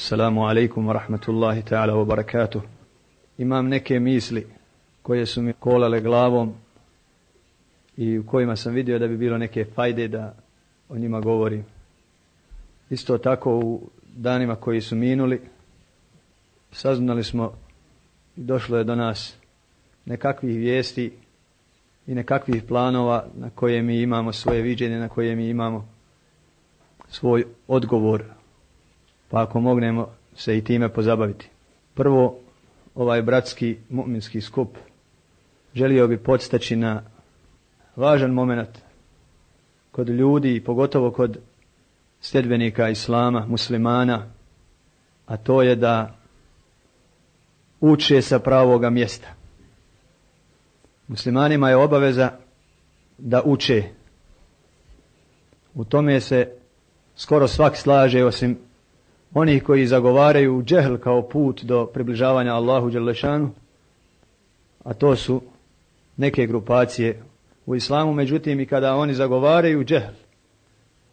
Salamu alaikum wa rahmatullahi ta'ala wa barakatuh. Imam neke misli koje su mi kolale glavom i u kojima sam vidio da bi bilo neke fajde da o njima govorim. Isto tako u danima koji su minuli saznali smo i došlo je do nas nekakvih vijesti i nekakvih planova na koje mi imamo svoje viđenje, na koje mi imamo svoj odgovor pa ako mognemo se i time pozabaviti. Prvo, ovaj bratski muminski skup želio bi podstaći na važan moment kod ljudi i pogotovo kod sljedbenika islama, muslimana, a to je da uče sa pravoga mjesta. Muslimanima je obaveza da uče. U tome se skoro svak slaže osim oni koji zagovaraju džehl kao put do približavanja Allahu Đelešanu, a to su neke grupacije u islamu, međutim i kada oni zagovaraju džehl,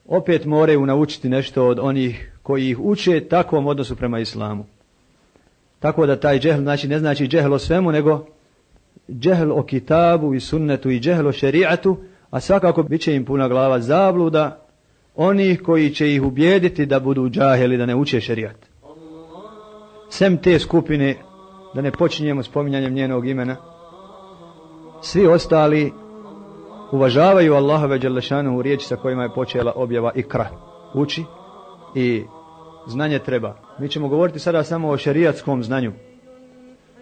opet moraju naučiti nešto od onih koji ih uče takvom odnosu prema islamu. Tako da taj džehl, znači ne znači džehl o svemu, nego džehl o kitabu i sunnetu i džehl o šerijatu, a svakako bit će im puna glava zabluda onih koji će ih ubijediti da budu džaheli, da ne uče šerijat. Sem te skupine, da ne počinjemo spominjanjem njenog imena, svi ostali uvažavaju Allahove lešanu u riječi sa kojima je počela objava ikra. Uči i znanje treba. Mi ćemo govoriti sada samo o šerijatskom znanju.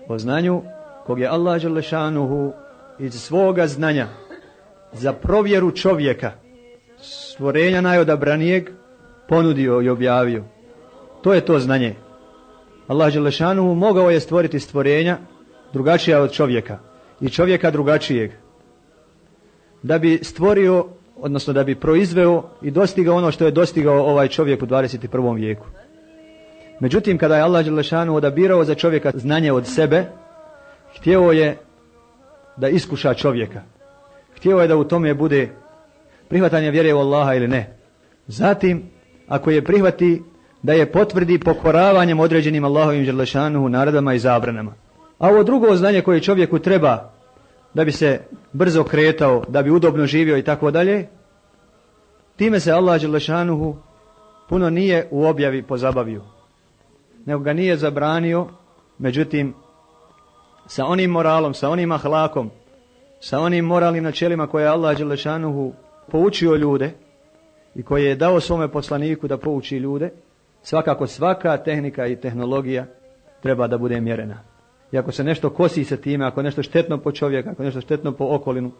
O znanju kog je Allah lešanu iz svoga znanja za provjeru čovjeka stvorenja najodabranijeg ponudio i objavio. To je to znanje. Allah Đelešanu mogao je stvoriti stvorenja drugačija od čovjeka i čovjeka drugačijeg. Da bi stvorio, odnosno da bi proizveo i dostigao ono što je dostigao ovaj čovjek u 21. vijeku. Međutim, kada je Allah Đelešanu odabirao za čovjeka znanje od sebe, htjeo je da iskuša čovjeka. Htjeo je da u tome bude prihvatanje vjere u Allaha ili ne. Zatim, ako je prihvati, da je potvrdi pokoravanjem određenim Allahovim u naradama i zabranama. A ovo drugo znanje koje čovjeku treba da bi se brzo kretao, da bi udobno živio i tako dalje, time se Allah Đelešanuhu puno nije u objavi pozabavio. Nego ga nije zabranio, međutim, sa onim moralom, sa onim ahlakom, sa onim moralnim načelima koje je Allah Đelešanuhu poučio ljude i koji je dao svome poslaniku da pouči ljude, svakako svaka tehnika i tehnologija treba da bude mjerena. I ako se nešto kosi sa time, ako nešto štetno po čovjeka, ako nešto štetno po okolinu,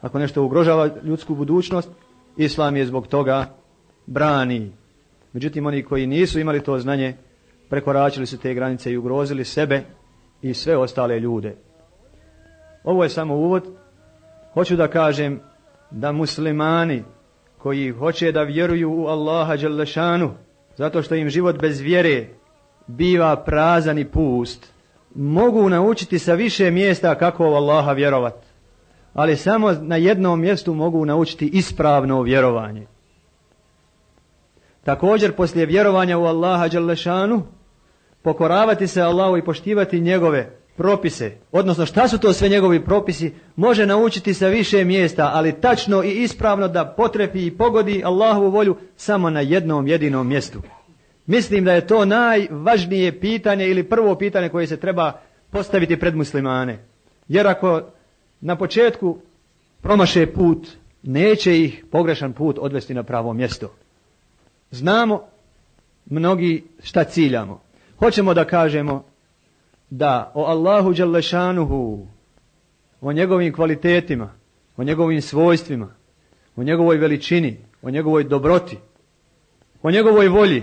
ako nešto ugrožava ljudsku budućnost, Islam je zbog toga brani. Međutim, oni koji nisu imali to znanje, prekoračili su te granice i ugrozili sebe i sve ostale ljude. Ovo je samo uvod. Hoću da kažem da muslimani koji hoće da vjeruju u Allaha Đalešanu, zato što im život bez vjere biva prazan i pust, mogu naučiti sa više mjesta kako u Allaha vjerovat. Ali samo na jednom mjestu mogu naučiti ispravno vjerovanje. Također poslije vjerovanja u Allaha Đalešanu, pokoravati se Allahu i poštivati njegove propise, odnosno šta su to sve njegovi propisi, može naučiti sa više mjesta, ali tačno i ispravno da potrepi i pogodi Allahovu volju samo na jednom jedinom mjestu. Mislim da je to najvažnije pitanje ili prvo pitanje koje se treba postaviti pred muslimane. Jer ako na početku promaše put, neće ih pogrešan put odvesti na pravo mjesto. Znamo mnogi šta ciljamo. Hoćemo da kažemo da o Allahu Đalešanuhu, o njegovim kvalitetima, o njegovim svojstvima, o njegovoj veličini, o njegovoj dobroti, o njegovoj volji,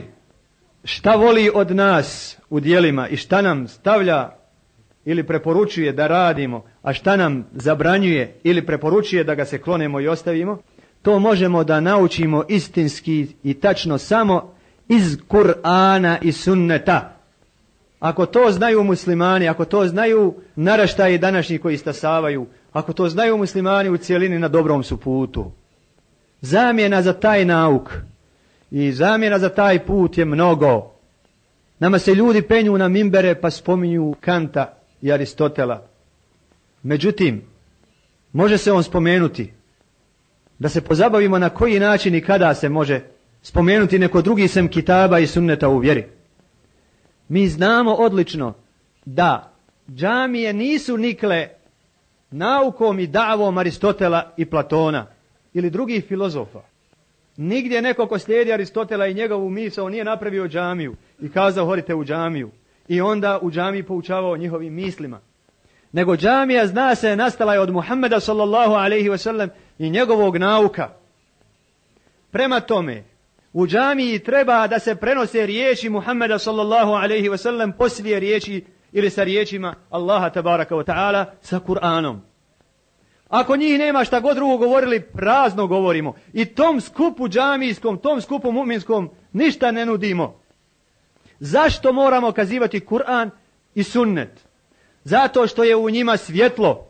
šta voli od nas u dijelima i šta nam stavlja ili preporučuje da radimo, a šta nam zabranjuje ili preporučuje da ga se klonemo i ostavimo, to možemo da naučimo istinski i tačno samo iz Kur'ana i sunneta. Ako to znaju muslimani, ako to znaju naraštaji današnji koji stasavaju, ako to znaju muslimani u cijelini na dobrom su putu. Zamjena za taj nauk i zamjena za taj put je mnogo. Nama se ljudi penju na mimbere pa spominju Kanta i Aristotela. Međutim, može se on spomenuti da se pozabavimo na koji način i kada se može spomenuti neko drugi sem kitaba i sunneta u vjeri. Mi znamo odlično da džamije nisu nikle naukom i davom Aristotela i Platona ili drugih filozofa. Nigdje neko ko slijedi Aristotela i njegovu misao nije napravio džamiju i kazao horite u džamiju i onda u džamiji poučavao njihovim mislima. Nego džamija zna se nastala je od Muhammeda sallallahu alaihi wasallam i njegovog nauka. Prema tome, u džamiji treba da se prenose riječi Muhammeda sallallahu alaihi ve sellem poslije riječi ili sa riječima Allaha tabaraka wa ta'ala sa Kur'anom. Ako njih nema šta god drugo govorili, prazno govorimo. I tom skupu džamijskom, tom skupu muminskom ništa ne nudimo. Zašto moramo kazivati Kur'an i sunnet? Zato što je u njima svjetlo,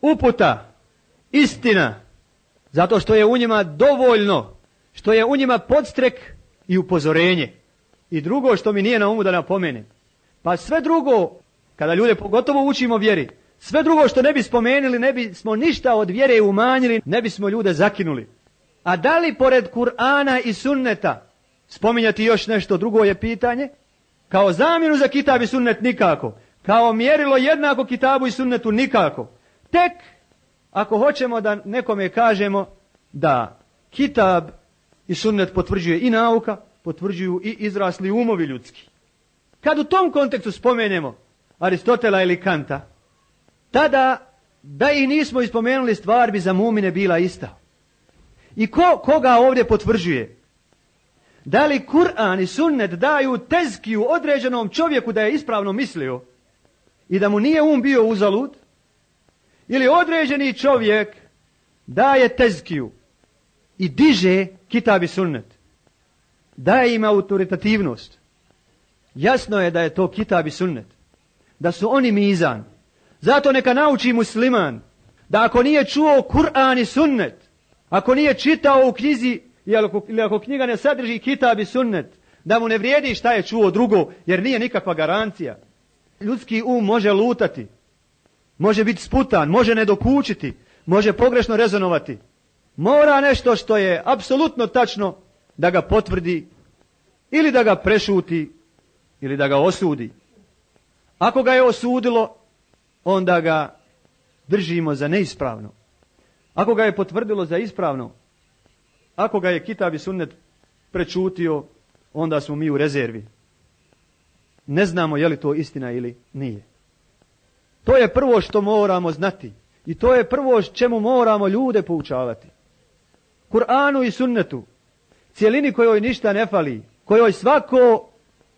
uputa, istina. Zato što je u njima dovoljno što je u njima podstrek i upozorenje. I drugo što mi nije na umu da napomenem. Pa sve drugo, kada ljude pogotovo učimo vjeri, sve drugo što ne bi spomenuli, ne bismo ništa od vjere umanjili, ne bismo ljude zakinuli. A da li pored Kur'ana i sunneta spominjati još nešto drugo je pitanje? Kao zamjenu za kitab i sunnet nikako. Kao mjerilo jednako kitabu i sunnetu nikako. Tek ako hoćemo da nekome kažemo da kitab i sunnet potvrđuje i nauka, potvrđuju i izrasli umovi ljudski. Kad u tom kontekstu spomenemo Aristotela ili Kanta, tada da ih nismo ispomenuli stvar bi za mumine bila ista. I ko, koga ovdje potvrđuje? Da li Kur'an i sunnet daju tezkiju određenom čovjeku da je ispravno mislio i da mu nije um bio uzalud? Ili određeni čovjek daje tezkiju i diže kitab i sunnet. Daje im autoritativnost. Jasno je da je to kitab i sunnet. Da su oni mizan. Zato neka nauči musliman da ako nije čuo Kur'an i sunnet, ako nije čitao u knjizi ili ako knjiga ne sadrži kitab i sunnet, da mu ne vrijedi šta je čuo drugo, jer nije nikakva garancija. Ljudski um može lutati, može biti sputan, može nedokučiti, može pogrešno rezonovati mora nešto što je apsolutno tačno da ga potvrdi ili da ga prešuti ili da ga osudi. Ako ga je osudilo, onda ga držimo za neispravno. Ako ga je potvrdilo za ispravno, ako ga je Kitab i Sunnet prečutio, onda smo mi u rezervi. Ne znamo je li to istina ili nije. To je prvo što moramo znati. I to je prvo čemu moramo ljude poučavati. Kur'anu i sunnetu, cijelini kojoj ništa ne fali, kojoj svako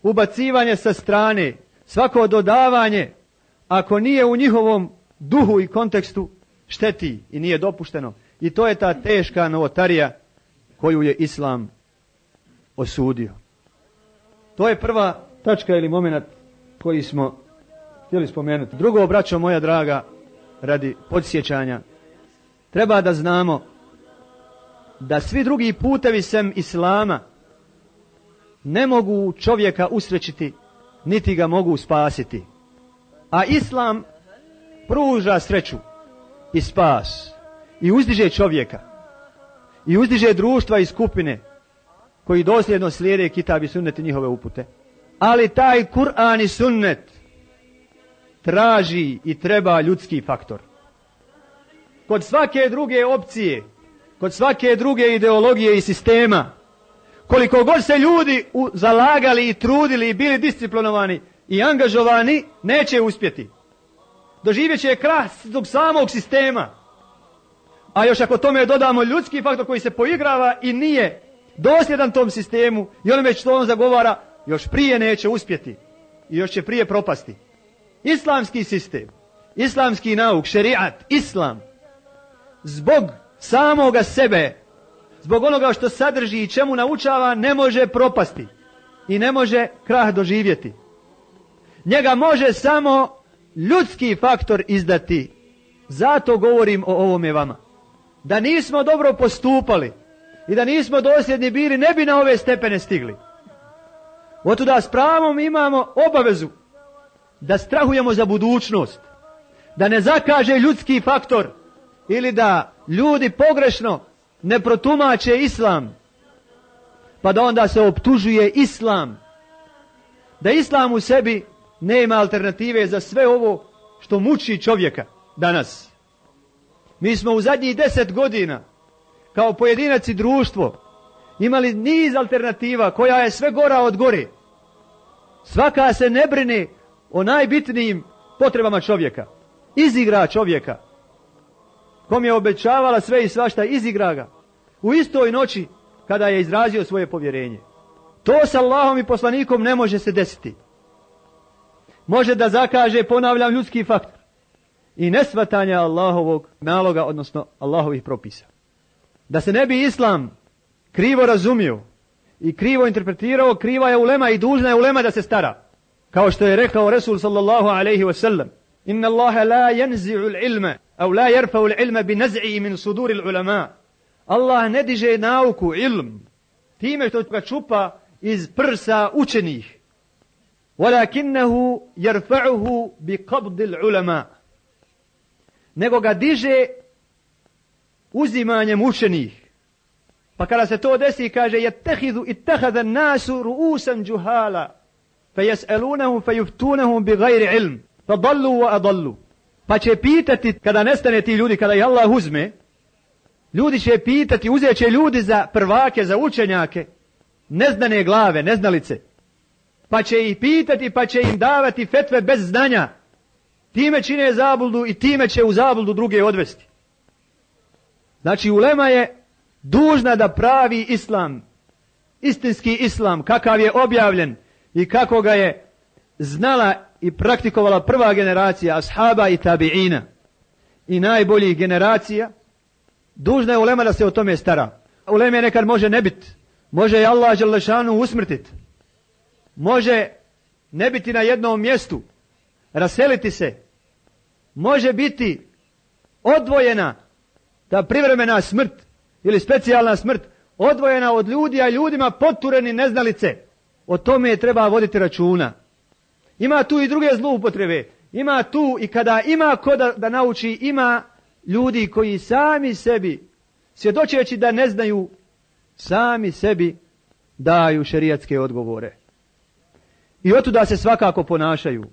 ubacivanje sa strane, svako dodavanje, ako nije u njihovom duhu i kontekstu, šteti i nije dopušteno. I to je ta teška novotarija koju je Islam osudio. To je prva tačka ili moment koji smo htjeli spomenuti. Drugo, braćo moja draga, radi podsjećanja, treba da znamo da svi drugi putevi sem Islama ne mogu čovjeka usrećiti, niti ga mogu spasiti. A Islam pruža sreću i spas i uzdiže čovjeka i uzdiže društva i skupine koji dosljedno slijede kitab i sunnet i njihove upute. Ali taj Kur'an i sunnet traži i treba ljudski faktor. Kod svake druge opcije kod svake druge ideologije i sistema, koliko god se ljudi zalagali i trudili i bili disciplinovani i angažovani, neće uspjeti. Doživjet će krah zbog samog sistema. A još ako tome dodamo ljudski faktor koji se poigrava i nije dosljedan tom sistemu i onome što on zagovara, još prije neće uspjeti i još će prije propasti. Islamski sistem, islamski nauk, šerijat, islam, zbog samoga sebe, zbog onoga što sadrži i čemu naučava, ne može propasti i ne može krah doživjeti. Njega može samo ljudski faktor izdati. Zato govorim o ovome vama. Da nismo dobro postupali i da nismo dosljedni bili, ne bi na ove stepene stigli. Otuda s pravom imamo obavezu da strahujemo za budućnost, da ne zakaže ljudski faktor ili da ljudi pogrešno ne protumače islam. Pa da onda se optužuje islam. Da islam u sebi nema alternative za sve ovo što muči čovjeka danas. Mi smo u zadnjih deset godina kao pojedinac i društvo imali niz alternativa koja je sve gora od gore. Svaka se ne brine o najbitnijim potrebama čovjeka. Izigra čovjeka kom je obećavala sve i svašta, izigra ga. U istoj noći kada je izrazio svoje povjerenje. To s Allahom i poslanikom ne može se desiti. Može da zakaže, ponavljam, ljudski fakt. I nesvatanja Allahovog naloga, odnosno Allahovih propisa. Da se ne bi Islam krivo razumio i krivo interpretirao, kriva je ulema i dužna je ulema da se stara. Kao što je rekao Resul sallallahu alaihi wasallam. Inna Allahe la ilme أو لا يرفع العلم بنزعه من صدور الulama. Allah ne diže nauku, ilm, time što ga čupa iz prsa učenih. وَلَكِنَّهُ يَرْفَعُهُ بِقَبْضِ الْعُلَمَا Nego ga diže uzimanjem učenih. Pa kada se to desi, kaže, يَتَّخِذُ اتَّخَذَ النَّاسُ رُؤُوسًا جُهَالًا فَيَسْأَلُونَهُمْ فَيُفْتُونَهُمْ بِغَيْرِ عِلْمٍ فَضَلُّوا وَأَضَلُّوا Pa će pitati kada nestane ti ljudi, kada je Allah uzme, ljudi će pitati, uzet će ljudi za prvake, za učenjake, neznane glave, neznalice. Pa će ih pitati, pa će im davati fetve bez znanja. Time čine zabludu i time će u zabludu druge odvesti. Znači ulema je dužna da pravi islam, istinski islam, kakav je objavljen i kako ga je znala i praktikovala prva generacija ashaba i tabiina i najboljih generacija, dužna je ulema da se o tome stara. je nekad može ne biti, može je Allah Želešanu usmrtit, može ne biti na jednom mjestu, raseliti se, može biti odvojena ta privremena smrt ili specijalna smrt odvojena od ljudi, a ljudima potureni neznalice. O tome je treba voditi računa. Ima tu i druge zloupotrebe. Ima tu i kada ima ko da, da nauči, ima ljudi koji sami sebi, svjedočeći da ne znaju, sami sebi daju šerijatske odgovore. I da se svakako ponašaju.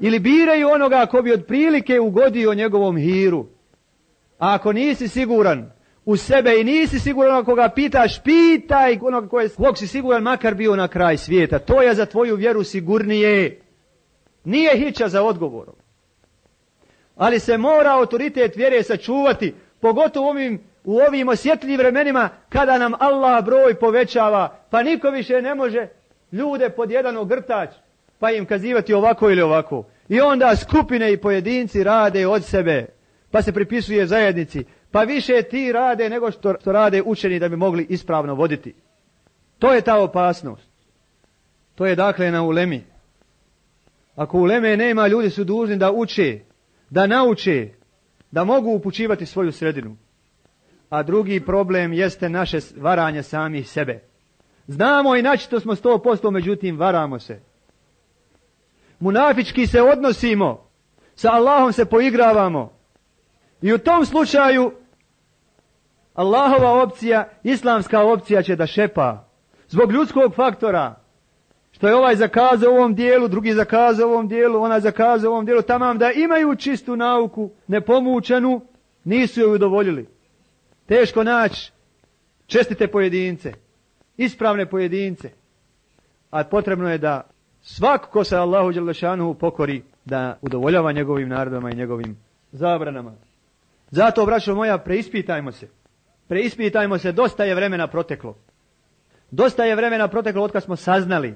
Ili biraju onoga ko bi otprilike ugodio njegovom hiru. A ako nisi siguran u sebe i nisi siguran ako ga pitaš, pitaj onog kog si siguran makar bio na kraj svijeta. To je za tvoju vjeru sigurnije. Nije hića za odgovorom. Ali se mora autoritet vjere sačuvati, pogotovo u ovim osjetljivim vremenima kada nam Allah broj povećava, pa niko više ne može ljude pod jedan ogrtač, pa im kazivati ovako ili ovako. I onda skupine i pojedinci rade od sebe, pa se pripisuje zajednici, pa više ti rade nego što rade učeni da bi mogli ispravno voditi. To je ta opasnost. To je dakle na ulemi. Ako leme nema, ljudi su dužni da uče, da nauče, da mogu upućivati svoju sredinu. A drugi problem jeste naše varanje samih sebe. Znamo i načito smo sto posto, međutim varamo se. Munafički se odnosimo, sa Allahom se poigravamo. I u tom slučaju Allahova opcija, islamska opcija će da šepa. Zbog ljudskog faktora, što je ovaj zakazao u ovom dijelu, drugi zakazao u ovom dijelu, ona zakazao u ovom dijelu, tamam da imaju čistu nauku, nepomučenu, nisu joj udovoljili. Teško naći čestite pojedince, ispravne pojedince, a potrebno je da svak ko se Allahu Đalešanu pokori da udovoljava njegovim narodama i njegovim zabranama. Zato, braćo moja, preispitajmo se. Preispitajmo se, dosta je vremena proteklo. Dosta je vremena proteklo od kad smo saznali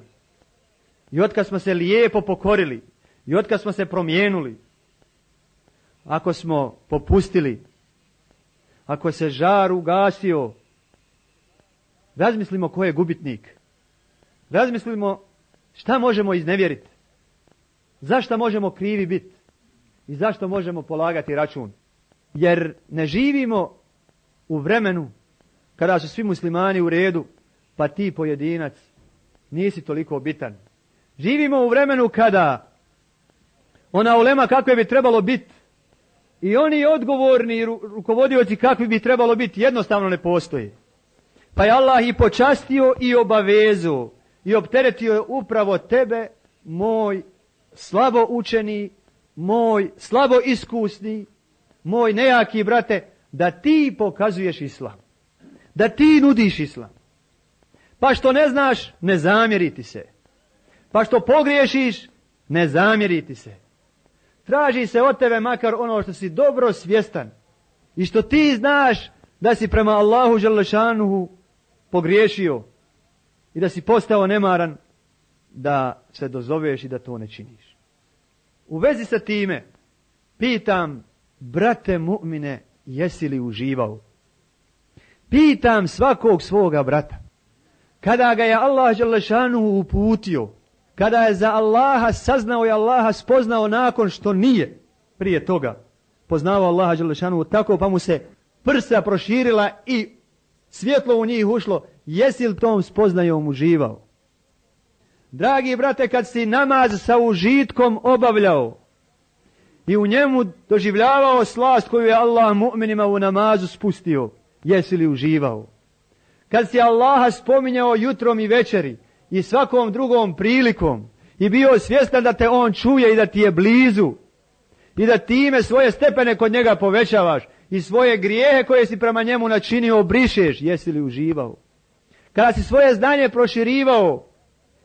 i otkad smo se lijepo pokorili i otkad smo se promijenuli, ako smo popustili, ako se žar ugasio, razmislimo ko je gubitnik. Razmislimo šta možemo iznevjeriti. Zašto možemo krivi biti? I zašto možemo polagati račun? Jer ne živimo u vremenu kada su svi muslimani u redu, pa ti pojedinac nisi toliko bitan. Živimo u vremenu kada ona ulema kakve bi trebalo biti i oni odgovorni rukovodioci kakvi bi trebalo biti jednostavno ne postoji. Pa je Allah i počastio i obavezu i opteretio je upravo tebe, moj slabo učeni, moj slabo iskusni, moj nejaki brate, da ti pokazuješ islam. Da ti nudiš islam. Pa što ne znaš, ne zamjeriti se. Pa što pogriješiš, ne zamjeriti se. Traži se od tebe makar ono što si dobro svjestan i što ti znaš da si prema Allahu Želešanuhu pogriješio i da si postao nemaran da se dozoveš i da to ne činiš. U vezi sa time pitam brate mu'mine jesi li uživao? Pitam svakog svoga brata. Kada ga je Allah Želešanuhu uputio kada je za Allaha saznao i Allaha spoznao nakon što nije prije toga poznavao Allaha Đelešanu tako pa mu se prsa proširila i svjetlo u njih ušlo. Jesi li tom spoznajom uživao? Dragi brate, kad si namaz sa užitkom obavljao i u njemu doživljavao slast koju je Allah mu'minima u namazu spustio, jesi li uživao? Kad si Allaha spominjao jutrom i večeri, i svakom drugom prilikom i bio svjestan da te on čuje i da ti je blizu i da time svoje stepene kod njega povećavaš i svoje grijehe koje si prema njemu načinio brišeš, jesi li uživao. Kada si svoje znanje proširivao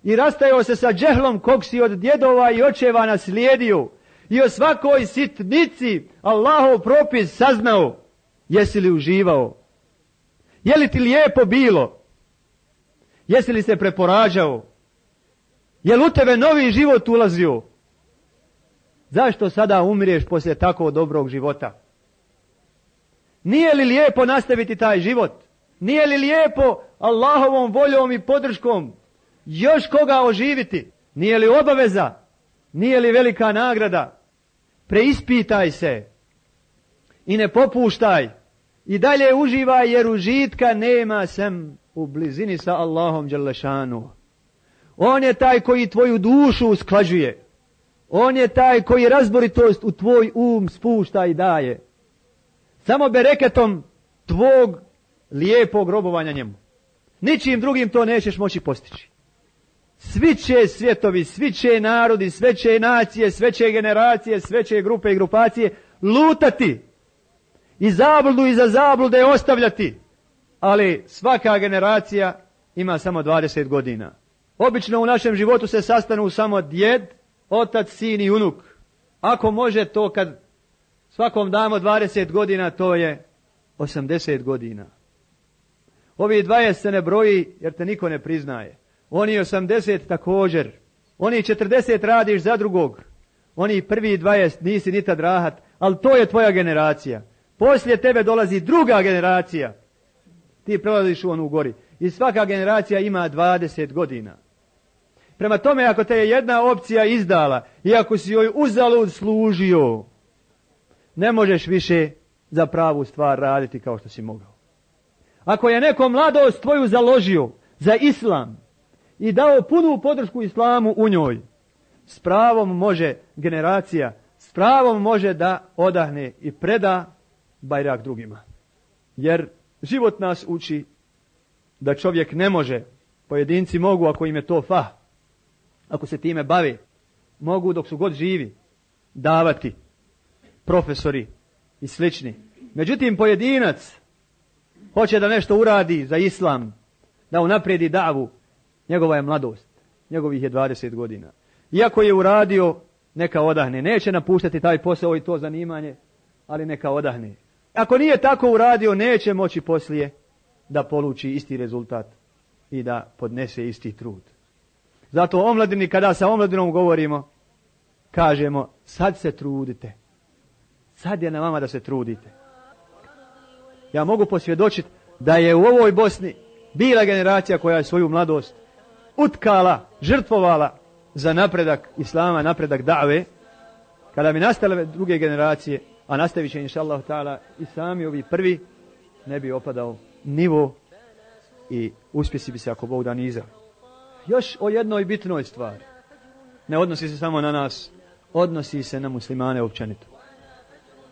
i rastajao se sa džehlom kog si od djedova i očeva naslijedio i o svakoj sitnici Allahov propis saznao, jesi li uživao. Je li ti lijepo bilo? Jesi li se preporađao? Je u tebe novi život ulazio? Zašto sada umriješ poslije tako dobrog života? Nije li lijepo nastaviti taj život? Nije li lijepo Allahovom voljom i podrškom još koga oživiti? Nije li obaveza? Nije li velika nagrada? Preispitaj se i ne popuštaj. I dalje uživaj jer užitka nema sem u blizini sa Allahom Đalešanu. On je taj koji tvoju dušu usklađuje. On je taj koji razboritost u tvoj um spušta i daje. Samo bereketom tvog lijepog robovanja njemu. Ničim drugim to nećeš moći postići. Svi će svjetovi, svi će narodi, sve će nacije, sve će generacije, sve će grupe i grupacije lutati i zabludu iza zablude ostavljati ali svaka generacija ima samo 20 godina. Obično u našem životu se sastanu samo djed, otac, sin i unuk. Ako može to kad svakom damo 20 godina, to je 80 godina. Ovi 20 se ne broji jer te niko ne priznaje. Oni 80 također. Oni 40 radiš za drugog. Oni prvi 20 nisi ni drahat, rahat. Ali to je tvoja generacija. Poslije tebe dolazi druga generacija ti prelaziš u onu gori. I svaka generacija ima 20 godina. Prema tome, ako te je jedna opcija izdala i ako si joj uzalud služio, ne možeš više za pravu stvar raditi kao što si mogao. Ako je neko mladost tvoju založio za islam i dao punu podršku islamu u njoj, s pravom može generacija, s pravom može da odahne i preda bajrak drugima. Jer Život nas uči da čovjek ne može, pojedinci mogu ako im je to fa, ako se time bave, mogu dok su god živi davati profesori i slični. Međutim, pojedinac hoće da nešto uradi za islam, da unaprijedi davu, njegova je mladost, njegovih je 20 godina. Iako je uradio, neka odahne. Neće napuštati taj posao i to zanimanje, ali neka odahne. Ako nije tako uradio, neće moći poslije da poluči isti rezultat i da podnese isti trud. Zato omladini, kada sa omladinom govorimo, kažemo sad se trudite. Sad je na vama da se trudite. Ja mogu posvjedočiti da je u ovoj Bosni bila generacija koja je svoju mladost utkala, žrtvovala za napredak Islama, napredak dave. Kada bi nastale druge generacije, a nastavit će inša Allah ta'ala i sami ovi prvi ne bi opadao nivo i uspjesi bi se ako Bog da niza. Još o jednoj bitnoj stvari. Ne odnosi se samo na nas, odnosi se na muslimane općenito.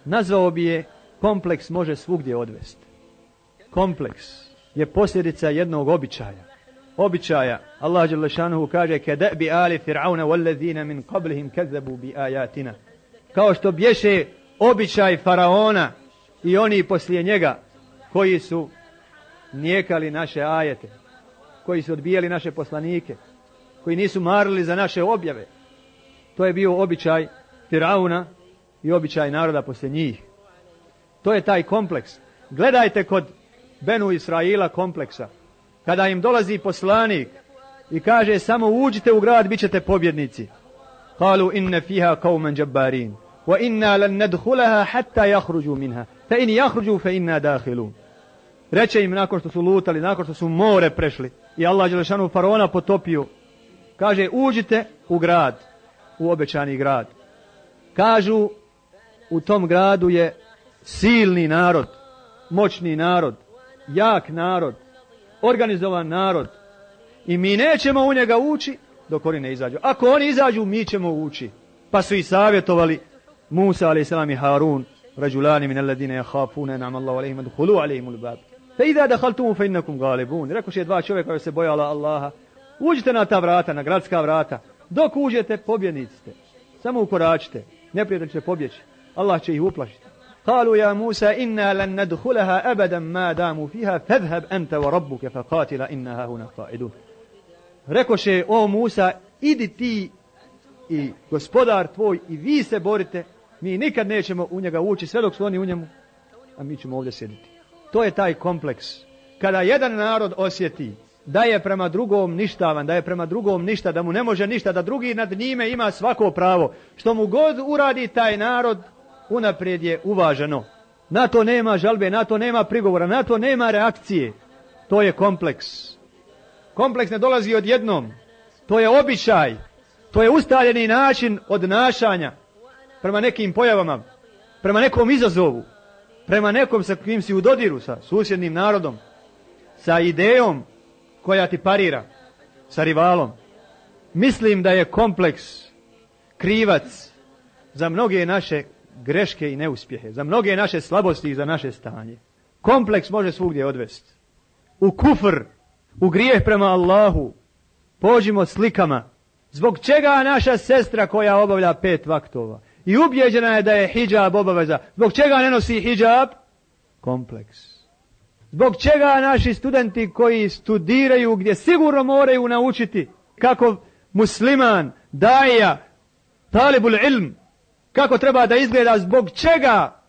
Nazvao bi je kompleks može svugdje odvesti. Kompleks je posljedica jednog običaja. Običaja, Allah Đelešanuhu kaže, kada bi ali Fir'auna min qablihim bi ajatina. Kao što bješe običaj faraona i oni poslije njega koji su nijekali naše ajete, koji su odbijali naše poslanike, koji nisu marili za naše objave. To je bio običaj Firauna i običaj naroda poslije njih. To je taj kompleks. Gledajte kod Benu Israila kompleksa. Kada im dolazi poslanik i kaže samo uđite u grad, bit ćete pobjednici. Kalu inne fiha kaumen džabbarin. وَإِنَّا hatta yakhruju minha Fa Reče im nakon što su lutali, nakon što su more prešli i Allah Đelešanu faraona potopio. Kaže, uđite u grad, u obećani grad. Kažu, u tom gradu je silni narod, moćni narod, jak narod, organizovan narod. I mi nećemo u njega ući dok oni ne izađu. Ako oni izađu, mi ćemo ući. Pa su i savjetovali musa عليه السلام هارون رجلان من الذين يخافون im الله عليهم ادخلوا عليهم الباب فإذا دخلتم فإنكم غالبون rekoše dva čovjeka koja se bojala Allaha uđite na ta vrata na gradska vrata dok uđete pobjednici ste samo ukoračite neprijatelj će pobjeći Allah će ih uplašiti Haluja Musa موسى إنا لن ندخلها Ma ما داموا فيها فاذهب أنت وربك فقاتل إنها هنا قائدون rekoše o Musa idi ti i gospodar tvoj i vi se borite mi nikad nećemo u njega ući sve dok su oni u njemu, a mi ćemo ovdje sjediti. To je taj kompleks. Kada jedan narod osjeti da je prema drugom ništavan, da je prema drugom ništa, da mu ne može ništa, da drugi nad njime ima svako pravo. Što mu god uradi taj narod, unaprijed je uvaženo. Na to nema žalbe, na to nema prigovora, na to nema reakcije. To je kompleks. Kompleks ne dolazi odjednom. To je običaj. To je ustaljeni način odnašanja prema nekim pojavama, prema nekom izazovu, prema nekom sa kim si u dodiru sa susjednim narodom, sa idejom koja ti parira, sa rivalom. Mislim da je kompleks krivac za mnoge naše greške i neuspjehe, za mnoge naše slabosti i za naše stanje. Kompleks može svugdje odvesti. U kufr, u grijeh prema Allahu, pođimo slikama. Zbog čega naša sestra koja obavlja pet vaktova? i ubjeđena je da je hijab obaveza. Zbog čega ne nosi hijab? Kompleks. Zbog čega naši studenti koji studiraju gdje sigurno moraju naučiti kako musliman, daja, talibul ilm, kako treba da izgleda, zbog čega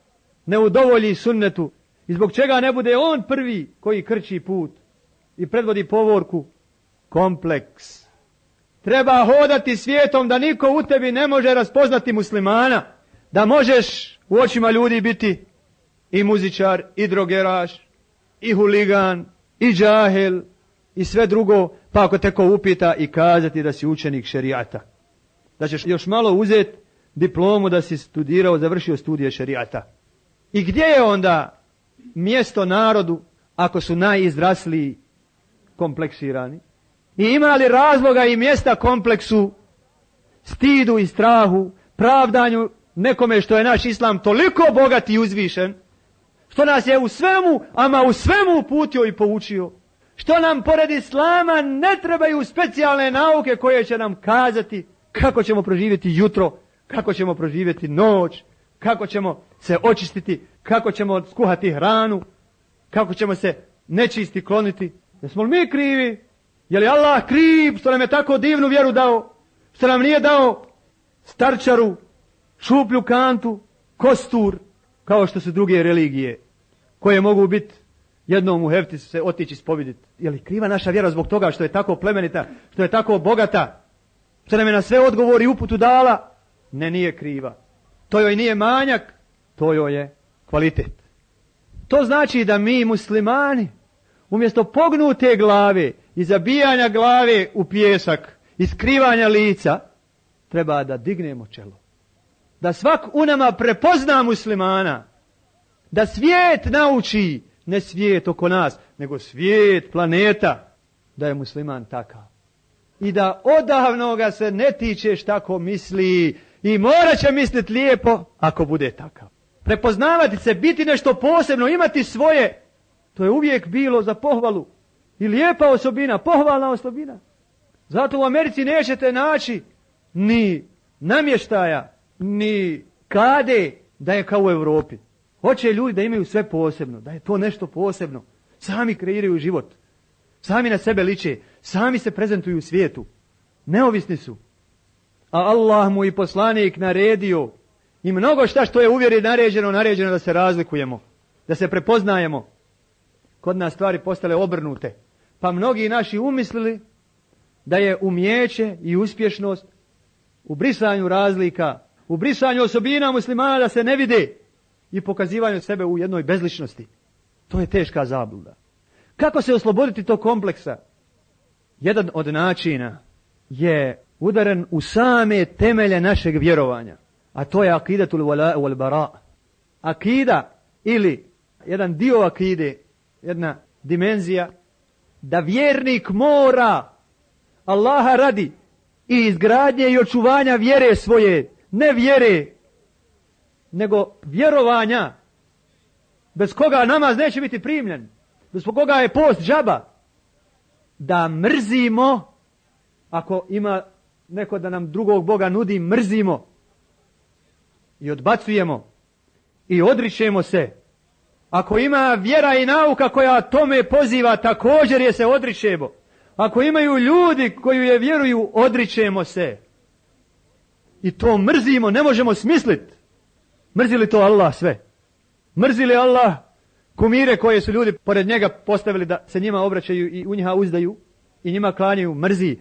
ne udovolji sunnetu i zbog čega ne bude on prvi koji krči put i predvodi povorku kompleks treba hodati svijetom da niko u tebi ne može raspoznati muslimana, da možeš u očima ljudi biti i muzičar, i drogeraš, i huligan, i džahel, i sve drugo, pa ako te upita i kazati da si učenik šerijata. Da ćeš još malo uzeti diplomu da si studirao, završio studije šerijata. I gdje je onda mjesto narodu ako su najizrasliji kompleksirani? I ima li razloga i mjesta kompleksu, stidu i strahu, pravdanju nekome što je naš islam toliko bogat i uzvišen, što nas je u svemu, ama u svemu uputio i poučio. Što nam pored islama ne trebaju specijalne nauke koje će nam kazati kako ćemo proživjeti jutro, kako ćemo proživjeti noć, kako ćemo se očistiti, kako ćemo skuhati hranu, kako ćemo se nečisti kloniti. Jesmo li mi krivi je li Allah kriv što nam je tako divnu vjeru dao? Što nam nije dao starčaru, šuplju kantu, kostur, kao što su druge religije, koje mogu biti jednom u hefti se otići spobiditi. Je li kriva naša vjera zbog toga što je tako plemenita, što je tako bogata, što nam je na sve odgovori i uputu dala? Ne, nije kriva. To joj nije manjak, to joj je kvalitet. To znači da mi muslimani Umjesto pognute glave i zabijanja glave u pjesak i skrivanja lica, treba da dignemo čelo. Da svak u nama prepozna muslimana. Da svijet nauči, ne svijet oko nas, nego svijet planeta, da je musliman takav. I da odavno ga se ne tičeš tako misli i morat će misliti lijepo ako bude takav. Prepoznavati se, biti nešto posebno, imati svoje to je uvijek bilo za pohvalu. I lijepa osobina, pohvalna osobina. Zato u Americi nećete naći ni namještaja, ni kade da je kao u Europi. Hoće ljudi da imaju sve posebno, da je to nešto posebno. Sami kreiraju život. Sami na sebe liče. Sami se prezentuju u svijetu. Neovisni su. A Allah mu i poslanik naredio i mnogo šta što je uvjeri naređeno, naređeno da se razlikujemo, da se prepoznajemo kod nas stvari postale obrnute. Pa mnogi naši umislili da je umijeće i uspješnost u brisanju razlika, u brisanju osobina muslimana da se ne vide i pokazivanju sebe u jednoj bezličnosti. To je teška zabluda. Kako se osloboditi tog kompleksa? Jedan od načina je udaren u same temelje našeg vjerovanja, a to je akidatul wal bara. Akida ili jedan dio akide jedna dimenzija da vjernik mora Allaha radi i izgradnje i očuvanja vjere svoje, ne vjere, nego vjerovanja, bez koga namaz neće biti primljen, bez koga je post džaba, da mrzimo, ako ima neko da nam drugog Boga nudi, mrzimo i odbacujemo i odričemo se ako ima vjera i nauka koja tome poziva, također je se odričemo. Ako imaju ljudi koji je vjeruju, odričemo se. I to mrzimo, ne možemo smisliti. Mrzi li to Allah sve? Mrzi li Allah kumire koje su ljudi pored njega postavili da se njima obraćaju i u njiha uzdaju i njima klanjaju? Mrzi.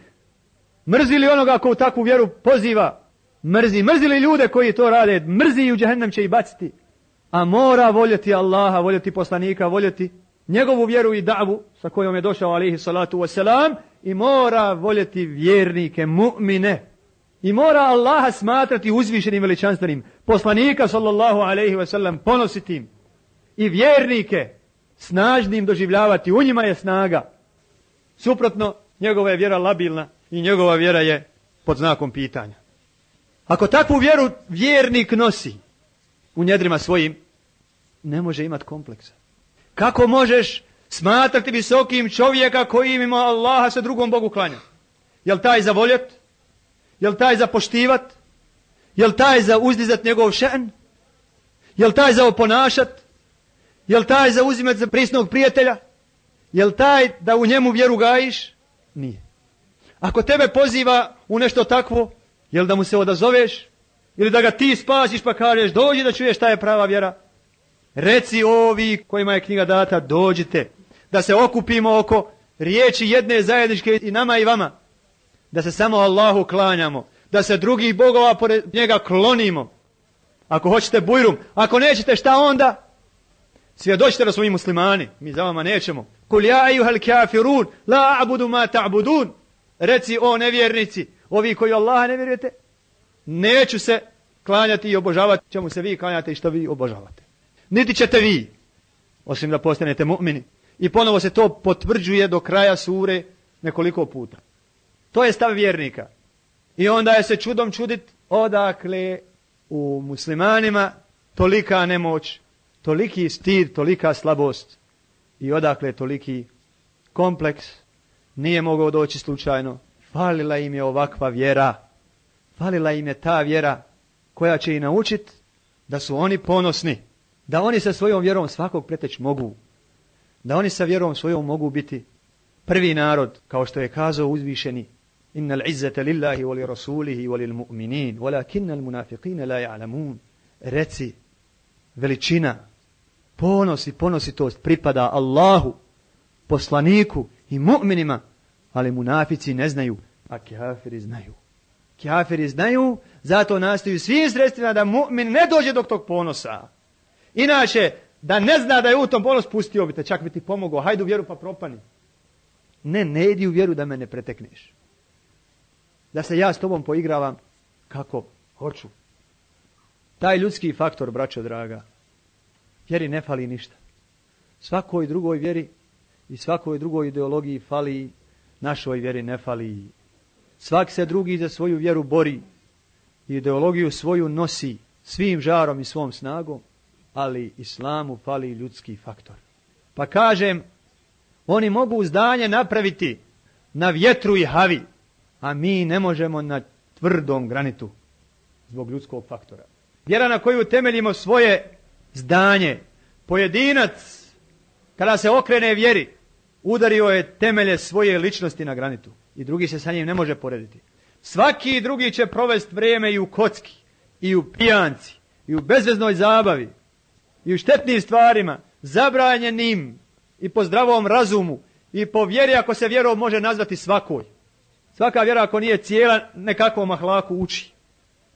Mrzi li onoga ko u takvu vjeru poziva? Mrzi. Mrzi li ljude koji to rade? Mrzi i u džahennem će i baciti a mora voljeti Allaha, voljeti poslanika, voljeti njegovu vjeru i davu sa kojom je došao alihi salatu wasalam i mora voljeti vjernike, mu'mine. I mora Allaha smatrati uzvišenim veličanstvenim, poslanika sallallahu alaihi wasallam ponositim i vjernike snažnim doživljavati, u njima je snaga. Suprotno, njegova je vjera labilna i njegova vjera je pod znakom pitanja. Ako takvu vjeru vjernik nosi, u njedrima svojim, ne može imati kompleksa. Kako možeš smatrati visokim čovjeka koji ima Allaha sa drugom Bogu klanja? Jel taj za voljet? Jel taj za poštivat? Jel taj za uzdizat njegov šen? Jel taj za oponašat? Jel taj za uzimat za prisnog prijatelja? Jel taj da u njemu vjeru gajiš? Nije. Ako tebe poziva u nešto takvo, jel da mu se odazoveš? Ili da ga ti spasiš pa kažeš dođi da čuješ šta je prava vjera. Reci ovi kojima je knjiga data dođite. Da se okupimo oko riječi jedne zajedničke i nama i vama. Da se samo Allahu klanjamo. Da se drugih bogova pored njega klonimo. Ako hoćete bujrum. Ako nećete šta onda? Svjedočite da smo mi muslimani. Mi za vama nećemo. Kul ja La a'budu ma ta'budun. Reci o nevjernici. Ovi koji Allaha ne vjerujete. Neću se klanjati i obožavati čemu se vi klanjate i što vi obožavate. Niti ćete vi, osim da postanete mu'mini. I ponovo se to potvrđuje do kraja sure nekoliko puta. To je stav vjernika. I onda je se čudom čudit odakle u muslimanima tolika nemoć, toliki stid, tolika slabost i odakle toliki kompleks. Nije mogao doći slučajno. Falila im je ovakva vjera falila im je ta vjera koja će ih naučit da su oni ponosni, da oni sa svojom vjerom svakog preteć mogu, da oni sa vjerom svojom mogu biti prvi narod, kao što je kazao uzvišeni Innal izzete lillahi voli rasulihi voli mu'minin, walakinnal munafiqine la ja'lamun. Reci, veličina, ponos i ponositost pripada Allahu, poslaniku i mu'minima, ali munafici ne znaju, a kafiri znaju. Kjaferi znaju, zato nastaju svim sredstvima da mu'min ne dođe do tog ponosa. Inače, da ne zna da je u tom ponos, pustio bi te, čak bi ti pomogao, hajde u vjeru pa propani. Ne, ne idi u vjeru da me ne pretekneš. Da se ja s tobom poigravam kako hoću. Taj ljudski faktor, braćo draga, vjeri ne fali ništa. Svakoj drugoj vjeri i svakoj drugoj ideologiji fali, našoj vjeri ne fali. Svak se drugi za svoju vjeru bori. Ideologiju svoju nosi svim žarom i svom snagom, ali islamu fali ljudski faktor. Pa kažem, oni mogu zdanje napraviti na vjetru i havi, a mi ne možemo na tvrdom granitu zbog ljudskog faktora. Vjera na koju temeljimo svoje zdanje. Pojedinac, kada se okrene vjeri, udario je temelje svoje ličnosti na granitu i drugi se sa njim ne može porediti. Svaki drugi će provesti vrijeme i u kocki, i u pijanci, i u bezveznoj zabavi, i u štetnim stvarima, zabranjenim i po zdravom razumu i po vjeri ako se vjerom može nazvati svakoj. Svaka vjera ako nije cijela nekakvom mahlaku uči.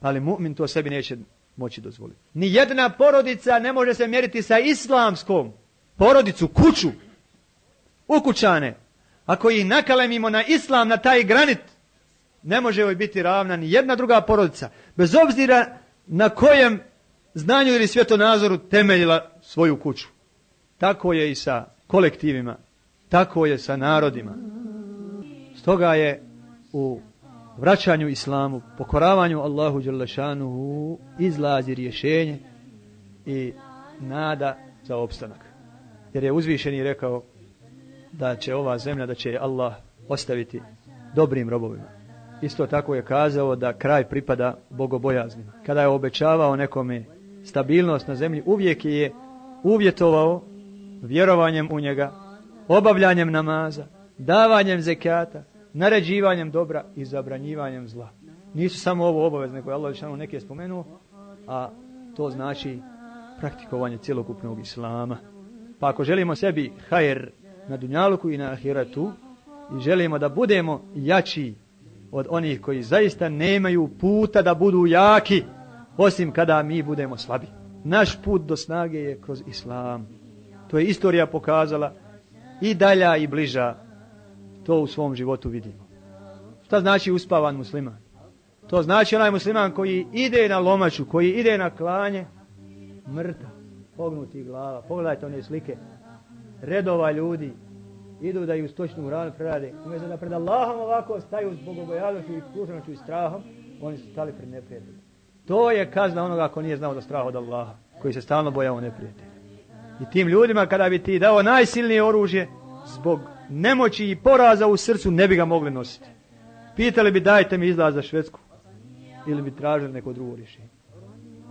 Ali mu'min to sebi neće moći dozvoliti. Ni jedna porodica ne može se mjeriti sa islamskom porodicu, kuću, ukućane, ako ih nakalemimo na islam, na taj granit, ne može joj biti ravna ni jedna druga porodica. Bez obzira na kojem znanju ili svjetonazoru temeljila svoju kuću. Tako je i sa kolektivima. Tako je sa narodima. Stoga je u vraćanju islamu, pokoravanju Allahu Đerlešanu izlazi rješenje i nada za opstanak. Jer je uzvišeni rekao da će ova zemlja, da će Allah ostaviti dobrim robovima. Isto tako je kazao da kraj pripada bogobojaznima. Kada je obećavao nekome stabilnost na zemlji, uvijek je uvjetovao vjerovanjem u njega, obavljanjem namaza, davanjem zekata, naređivanjem dobra i zabranjivanjem zla. Nisu samo ovo obavezne koje Allah neke spomenuo, a to znači praktikovanje cjelokupnog islama. Pa ako želimo sebi hajer na dunjaluku i na Ahiratu i želimo da budemo jači od onih koji zaista nemaju puta da budu jaki osim kada mi budemo slabi. Naš put do snage je kroz islam. To je istorija pokazala i dalja i bliža. To u svom životu vidimo. Šta znači uspavan musliman? To znači onaj musliman koji ide na lomaču, koji ide na klanje, mrtav, pognuti glava. Pogledajte one slike redova ljudi idu da ju stočnu hranu prerade. Umjesto da pred Allahom ovako staju zbog obojavnošću i kušanoću i strahom, oni su stali pred neprijateljem. To je kazna onoga ko nije znao da strah od Allaha, koji se stalno bojao neprijatelja. I tim ljudima kada bi ti dao najsilnije oružje, zbog nemoći i poraza u srcu ne bi ga mogli nositi. Pitali bi dajte mi izlaz za Švedsku ili bi tražili neko drugo rješenje.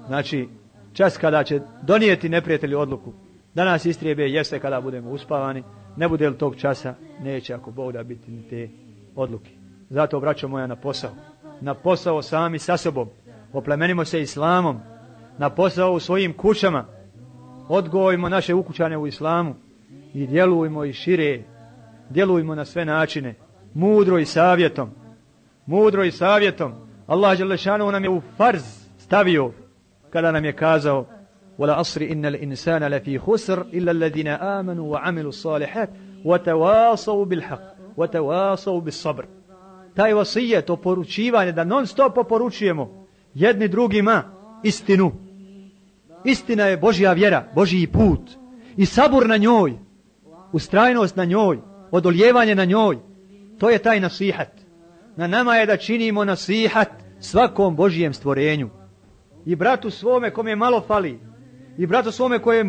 Znači, čas kada će donijeti neprijatelju odluku Danas istrijebe jeste kada budemo uspavani, ne bude li tog časa, neće ako Bog da biti ni te odluke. Zato, vraćamo moja, na posao. Na posao sami sa sobom. Oplemenimo se islamom. Na posao u svojim kućama. Odgojimo naše ukućane u islamu. I djelujmo i šire. Djelujmo na sve načine. Mudro i savjetom. Mudro i savjetom. Allah Đelešanu nam je u farz stavio kada nam je kazao إن الإنسان لفي خسر الذين وعملوا الصالحات بالحق بالصبر taj vasije, to poručivanje, da non stop oporučujemo jedni drugima istinu. Istina je Božja vjera, Božji put i sabur na njoj, ustrajnost na njoj, odoljevanje na njoj. To je taj nasihat. Na nama je da činimo nasihat svakom Božijem stvorenju. I bratu svome kom je malo fali, i bratu svome kojem